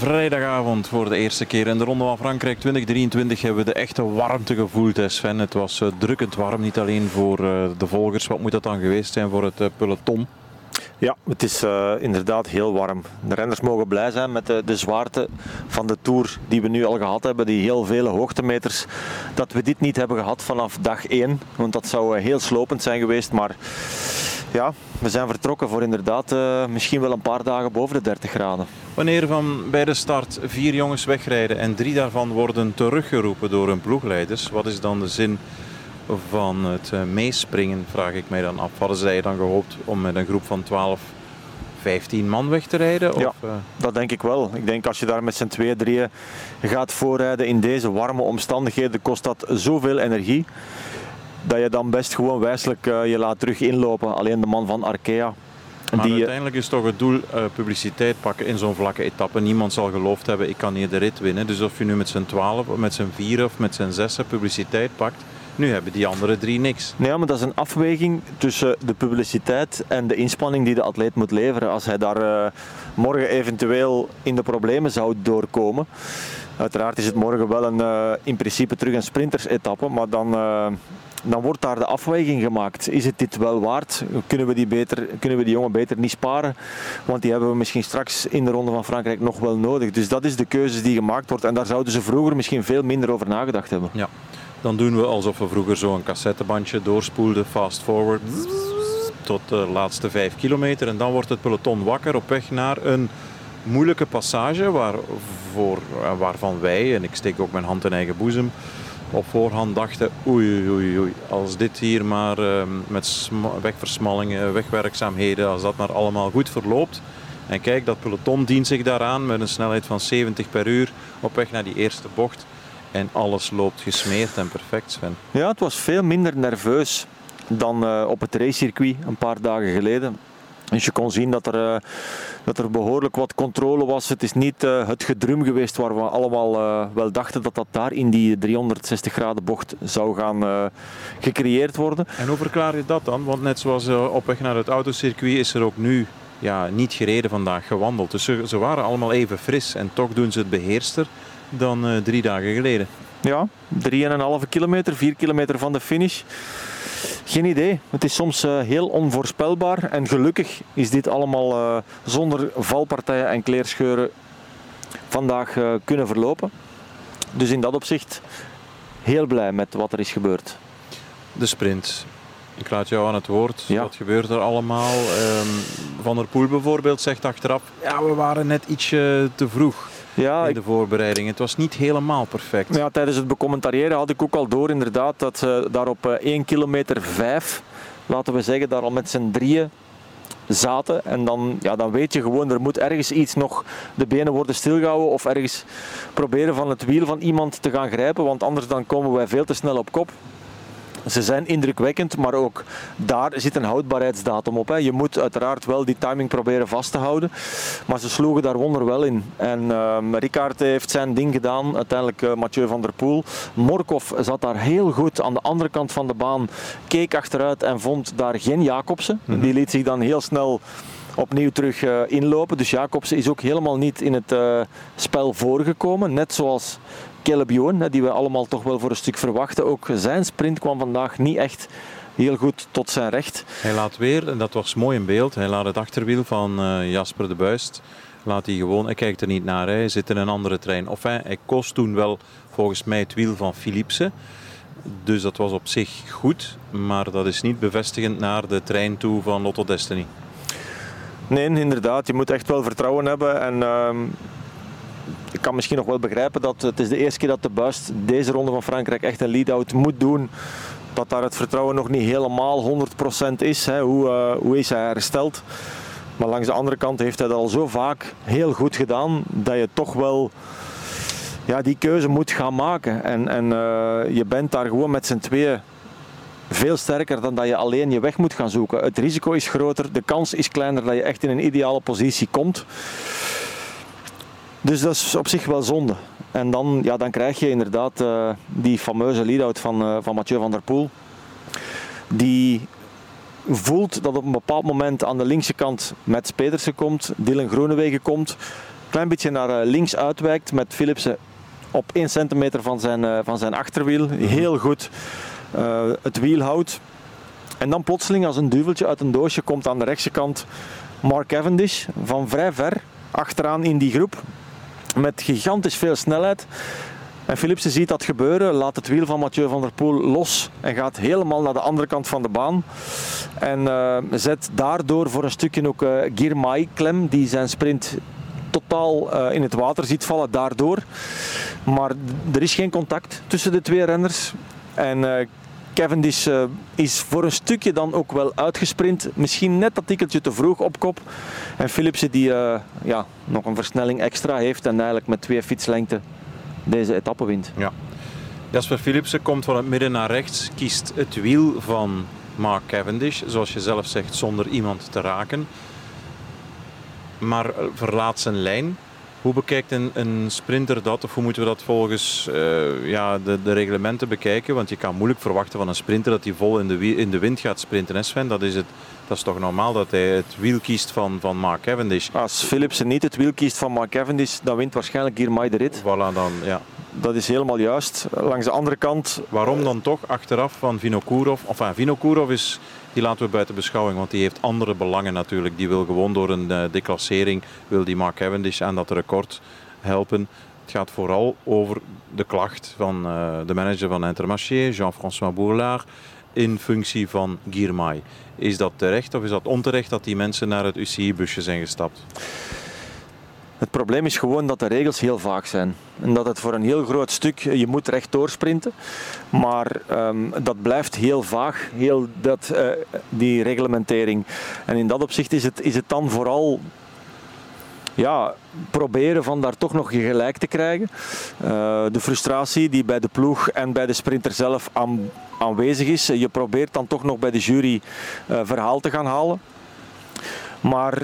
vrijdagavond voor de eerste keer in de Ronde van Frankrijk 2023 hebben we de echte warmte gevoeld, Sven. Het was uh, drukkend warm, niet alleen voor uh, de volgers. Wat moet dat dan geweest zijn voor het uh, peloton? Ja, het is inderdaad heel warm. De renners mogen blij zijn met de, de, zwaarte van de Tour die we nu al gehad hebben. Die heel vele hoogtemeters. Dat we dit niet hebben gehad vanaf dag 1. Want dat zou heel slopend zijn geweest. Maar ja, we zijn vertrokken voor inderdaad uh, misschien wel een paar dagen boven de 30 graden. Wanneer van bij de start vier jongens wegrijden en drie daarvan worden teruggeroepen door hun ploegleiders. Wat is dan de zin van het uh, meespringen, vraag ik mij dan af. Hadden zij dan gehoopt om met een groep van 12, 15 man weg te rijden? Of, ja, uh... dat denk ik wel. Ik denk als je daar met z'n twee, drieën gaat voorrijden in deze warme omstandigheden, kost dat zoveel energie. Dat je dan best gewoon wijselijk uh, je laat terug inlopen. Alleen de man van Arkea. Maar die, uiteindelijk is toch het doel uh, publiciteit pakken in zo'n vlakke etappe. Niemand zal geloofd hebben, ik kan hier de rit winnen. Dus of je nu met z'n 12, met z'n 4 of met z'n 6 publiciteit pakt, nu hebben die andere drie niks. Nee, maar dat is een afweging tussen de publiciteit en de inspanning die de atleet moet leveren. Als hij daar uh, morgen eventueel in de problemen zou doorkomen. Uiteraard is het morgen wel een, uh, in principe terug een sprintersetappe, maar dan, uh, dan wordt daar de afweging gemaakt. Is het dit wel waard? Kunnen we die, beter, kunnen we die jongen beter niet sparen? Want die hebben we misschien straks in de Ronde van Frankrijk nog wel nodig. Dus dat is de keuze die gemaakt wordt. En daar zouden ze vroeger misschien veel minder over nagedacht hebben. Ja. Dan doen we alsof we vroeger zo'n cassettebandje doorspoelden, fast forward, tot de laatste vijf kilometer. En dan wordt het peloton wakker op weg naar een moeilijke passage waar, voor, waarvan wij, en ik steek ook mijn hand in eigen boezem, op voorhand dachten, oei oei oei, als dit hier maar uh, met wegversmallingen, wegwerkzaamheden, als dat maar allemaal goed verloopt. En kijk, dat peloton dient zich daaraan met een snelheid van 70 per uur op weg naar die eerste bocht. En alles loopt gesmeerd en perfect, Sven. Ja, het was veel minder nerveus dan uh, op het racecircuit een paar dagen geleden. Dus je kon zien dat er, uh, dat er behoorlijk wat controle was. Het is niet uh, het gedrum geweest waar we allemaal uh, wel dachten dat dat daar in die 360 graden bocht zou gaan gecreëerd worden. En hoe verklaar je dat dan? Want net zoals op weg naar het autocircuit is er ook nu ja, niet gereden vandaag, gewandeld. Dus ze, ze waren allemaal even fris en toch doen ze het beheerster dan drie dagen geleden. Ja, 3,5 kilometer, 4 kilometer van de finish. Geen idee. Het is soms uh, heel onvoorspelbaar. En gelukkig is dit allemaal uh, zonder valpartijen en kleerscheuren vandaag kunnen verlopen. Dus in dat opzicht heel blij met wat er is gebeurd. De sprint. Ik laat jou aan het woord. Ja. Wat gebeurt er allemaal? Um, Van der Poel bijvoorbeeld zegt achteraf, ja, we waren net ietsje te vroeg ja, in de voorbereiding. Het was niet helemaal perfect. Ja, tijdens het becommentariëren had ik ook al door inderdaad dat ze daar op 1 kilometer 5, laten we zeggen, daar al met z'n drieën zaten. En dan, ja, dan weet je gewoon, er moet ergens iets nog, de benen worden stilgehouden of ergens proberen van het wiel van iemand te gaan grijpen, want anders dan komen wij veel te snel op kop. Ze zijn indrukwekkend, maar ook daar zit een houdbaarheidsdatum op. Hè. Je moet uiteraard wel die timing proberen vast te houden. Maar ze sloegen daar wonderwel in. En uh, Ricard heeft zijn ding gedaan, uiteindelijk uh, Mathieu van der Poel. Morkov zat daar heel goed aan de andere kant van de baan, keek achteruit en vond daar geen Jacobsen. Mm -hmm. Die liet zich dan heel snel opnieuw terug uh, inlopen. Dus Jacobsen is ook helemaal niet in het uh, spel voorgekomen. Net zoals Caleb die we allemaal toch wel voor een stuk verwachten. Ook zijn sprint kwam vandaag niet echt heel goed tot zijn recht. Hij laat weer, en dat was mooi in beeld, hij laat het achterwiel van uh, Jasper de Buist. Laat hij gewoon, hij kijkt er niet naar, hij zit in een andere trein. Of hij, hij kost toen wel volgens mij het wiel van Philipsen. Dus dat was op zich goed, maar dat is niet bevestigend naar de trein toe van Lotto Destiny. Nee, inderdaad. Je moet echt wel vertrouwen hebben. En uh, ik kan misschien nog wel begrijpen dat het is de eerste keer dat de Buist deze ronde van Frankrijk echt een lead-out moet doen. Dat daar het vertrouwen nog niet helemaal 100% is. Hè. Hoe, uh, hoe is hij hersteld? Maar langs de andere kant heeft hij dat al zo vaak heel goed gedaan dat je toch wel ja, die keuze moet gaan maken. En, en uh, je bent daar gewoon met z'n tweeën veel sterker dan dat je alleen je weg moet gaan zoeken. Het risico is groter, de kans is kleiner dat je echt in een ideale positie komt. Dus dat is op zich wel zonde. En dan, ja, dan krijg je inderdaad uh, die fameuze lead-out van, uh, van Mathieu van der Poel. Die voelt dat op een bepaald moment aan de linkse kant Mats Pedersen komt, Dylan Groenewegen komt. klein beetje naar links uitwijkt met Philipsen op 1 centimeter van zijn, van zijn achterwiel. Heel goed het wiel houdt. En dan plotseling als een duveltje uit een doosje komt aan de rechtse kant Mark Cavendish van vrij ver achteraan in die groep. Met gigantisch veel snelheid. En Philipsen ziet dat gebeuren, laat het wiel van Mathieu van der Poel los en gaat helemaal naar de andere kant van de baan. En uh, zet daardoor voor een stukje ook uh, Girmay klem, die zijn sprint totaal uh, in het water ziet vallen daardoor. Maar er is geen contact tussen de twee renners. En Cavendish uh, is voor een stukje dan ook wel uitgesprint. Misschien net dat tikkeltje te vroeg op kop. En Philipsen die uh, ja, nog een versnelling extra heeft en eigenlijk met twee fietslengte deze etappe wint. Ja. Jasper Philipsen komt van het midden naar rechts, kiest het wiel van Mark Cavendish, zoals je zelf zegt, zonder iemand te raken. Maar eh, verlaat zijn lijn. Hoe bekijkt een, een, sprinter dat, of hoe moeten we dat volgens uh, ja, de, de, reglementen bekijken? Want je kan moeilijk verwachten van een sprinter dat hij vol in de, in de wind gaat sprinten. Hè Sven? Dat, is het, dat is toch normaal dat hij het wiel kiest van, van Mark Cavendish? Als Philipsen niet het wiel kiest van Mark Cavendish, dan wint waarschijnlijk Girmay de rit. Voilà, dan, ja. Dat is helemaal juist. Langs de andere kant... Waarom dan toch achteraf van Vinokourov? Enfin, Vinokourov is die laten we buiten beschouwing, want die heeft andere belangen natuurlijk. Die wil gewoon door een uh, declassering, wil die Mark Cavendish aan dat record helpen. Het gaat vooral over de klacht van uh, de manager van Intermarché, Jean-François Bourlard, in functie van Girmay. Is dat terecht of is dat onterecht dat die mensen naar het UCI-busje zijn gestapt? Het probleem is gewoon dat de regels heel vaag zijn. En dat het voor een heel groot stuk, je moet rechtdoor sprinten. Maar um, dat blijft heel vaag, heel dat, uh, die reglementering. En in dat opzicht is het, is het dan vooral ja, proberen van daar toch nog gelijk te krijgen. Uh, de frustratie die bij de ploeg en bij de sprinter zelf aan, aanwezig is. Je probeert dan toch nog bij de jury uh, verhaal te gaan halen. Maar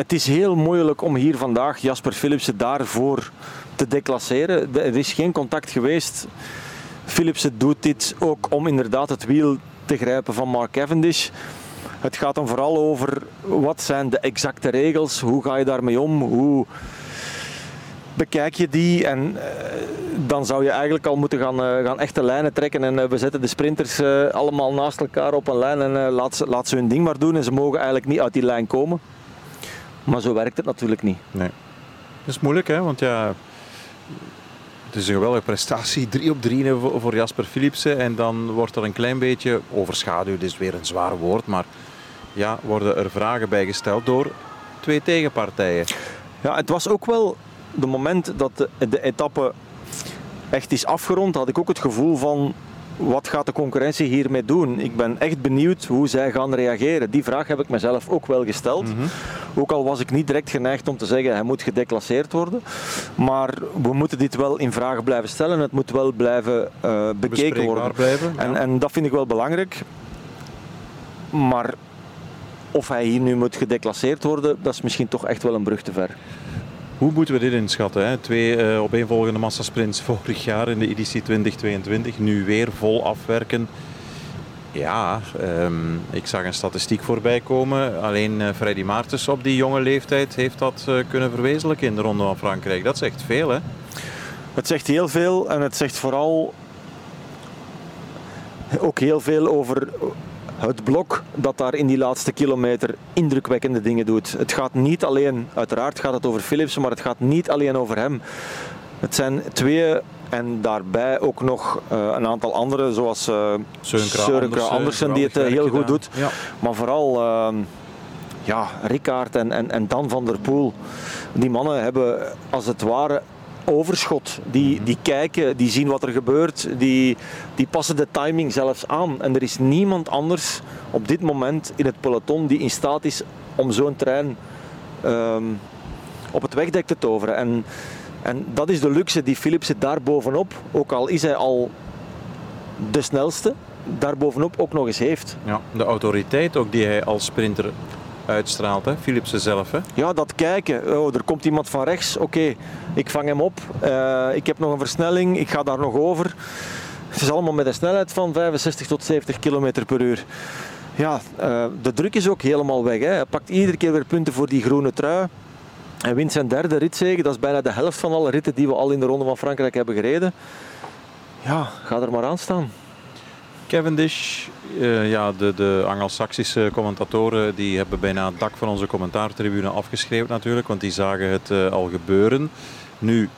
het is heel moeilijk om hier vandaag Jasper Philipsen daarvoor te declasseren. Er is geen contact geweest. Philipsen doet dit ook om inderdaad het wiel te grijpen van Mark Cavendish. Het gaat dan vooral over wat zijn de exacte regels, hoe ga je daarmee om, hoe bekijk je die en uh, dan zou je eigenlijk al moeten gaan, uh, gaan echte lijnen trekken en uh, we zetten de sprinters allemaal naast elkaar op een lijn en laat, laat ze hun ding maar doen en ze mogen eigenlijk niet uit die lijn komen. Maar zo werkt het natuurlijk niet. Nee. Dat is moeilijk, hè? want ja, het is een geweldige prestatie. Drie op drie voor Jasper Philipsen. En dan wordt er een klein beetje overschaduwd, is weer een zwaar woord. Maar ja, worden er vragen bij gesteld door twee tegenpartijen. Ja, het was ook wel de moment dat de, de etappe echt is afgerond, had ik ook het gevoel van wat gaat de concurrentie hiermee doen? Ik ben echt benieuwd hoe zij gaan reageren. Die vraag heb ik mezelf ook wel gesteld. Mhm. Ook al was ik niet direct geneigd om te zeggen hij moet gedeclasseerd worden. Maar we moeten dit wel in vraag blijven stellen. Het moet wel blijven uh, bekeken worden. Blijven, en, en dat vind ik wel belangrijk. Maar of hij hier nu moet gedeclasseerd worden, dat is misschien toch echt wel een brug te ver. Hoe moeten we dit inschatten? Hè? Twee uh, opeenvolgende massasprints vorig jaar in de editie 2022. Nu weer vol afwerken. Ja, um, ik zag een statistiek voorbij komen. Alleen uh, Freddy Maartens op die jonge leeftijd heeft dat uh, kunnen verwezenlijken in de Ronde van Frankrijk. Dat zegt veel, hè? Het zegt heel veel en het zegt vooral ook heel veel over het blok dat daar in die laatste kilometer indrukwekkende dingen doet. Het gaat niet alleen, uiteraard gaat het over Philips, maar het gaat niet alleen over hem. Het zijn twee en daarbij ook nog uh, een aantal anderen, zoals uh, Andersen, die het uh, heel goed doet. Ja. Maar vooral uh, ja, Rickaard en, en, en Dan van der Poel. Die mannen hebben als het ware overschot. Die, die kijken, die zien wat er gebeurt, die, die passen de timing zelfs aan. En er is niemand anders op dit moment in het peloton die in staat is om zo'n trein um, op het wegdek te toveren. En, en dat is de luxe die Philips zit daar bovenop, ook al is hij al de snelste, daarbovenop ook nog eens heeft. Ja, de autoriteit ook die hij als sprinter uitstraalt, hè? Philipsen zelf. Hè? Ja, dat kijken. Oh, er komt iemand van rechts. Oké, ik vang hem op. Uh, ik heb nog een versnelling. Ik ga daar nog over. Het is allemaal met een snelheid van 65 tot 70 km per uur. Ja, uh, de druk is ook helemaal weg. Hè. Hij pakt iedere keer weer punten voor die groene trui. Hij wint zijn derde ritzege. Dat is bijna de helft van alle ritten die we al in de Ronde van Frankrijk hebben gereden. Ja, ga er maar aan staan. Cavendish, uh, ja, de, de Anglo-Saxische commentatoren die hebben bijna het dak van onze commentaartribune afgeschreeuwd natuurlijk, want die zagen het uh, al gebeuren. Nu,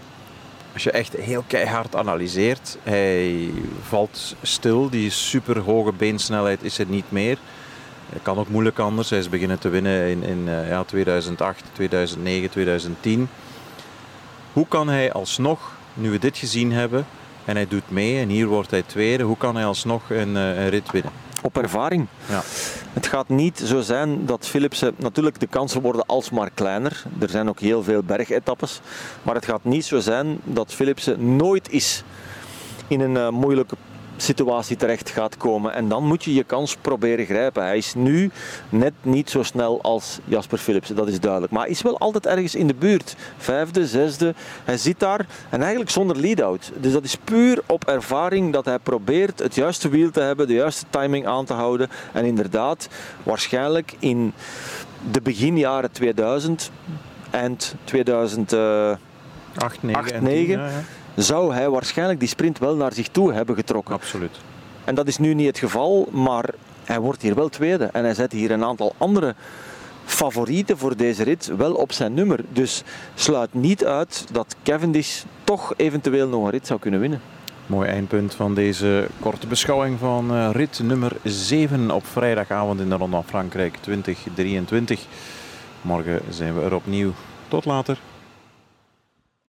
als je echt heel keihard analyseert, hij valt stil. Die super hoge beensnelheid is er niet meer. Het kan ook moeilijk anders. Hij is beginnen te winnen in, in uh, ja, 2008, 2009, 2010. Hoe kan hij alsnog, nu we dit gezien hebben, en hij doet mee en hier wordt hij tweede, hoe kan hij alsnog een, uh, een rit winnen? Op ervaring. Ja. Het gaat niet zo zijn dat Philipsen. Natuurlijk, de kansen worden alsmaar kleiner. Er zijn ook heel veel bergetappes. Maar het gaat niet zo zijn dat Philipsen nooit is in een uh, moeilijke situatie terecht gaat komen. En dan moet je je kans proberen grijpen. Hij is nu net niet zo snel als Jasper Philipsen, dat is duidelijk. Maar hij is wel altijd ergens in de buurt. Vijfde, zesde. Hij zit daar en eigenlijk zonder lead-out. Dus dat is puur op ervaring dat hij probeert het juiste wiel te hebben, de juiste timing aan te houden. En inderdaad, waarschijnlijk in de beginjaren 2000, eind 2008, 8, 9, zou hij waarschijnlijk die sprint wel naar zich toe hebben getrokken. Absoluut. En dat is nu niet het geval, maar hij wordt hier wel tweede. En hij zet hier een aantal andere favorieten voor deze rit wel op zijn nummer. Dus sluit niet uit dat Cavendish toch eventueel nog een rit zou kunnen winnen. Mooi eindpunt van deze korte beschouwing van uh, rit nummer 7 op vrijdagavond in de Ronde van Frankrijk 2023. Morgen zijn we er opnieuw. Tot later.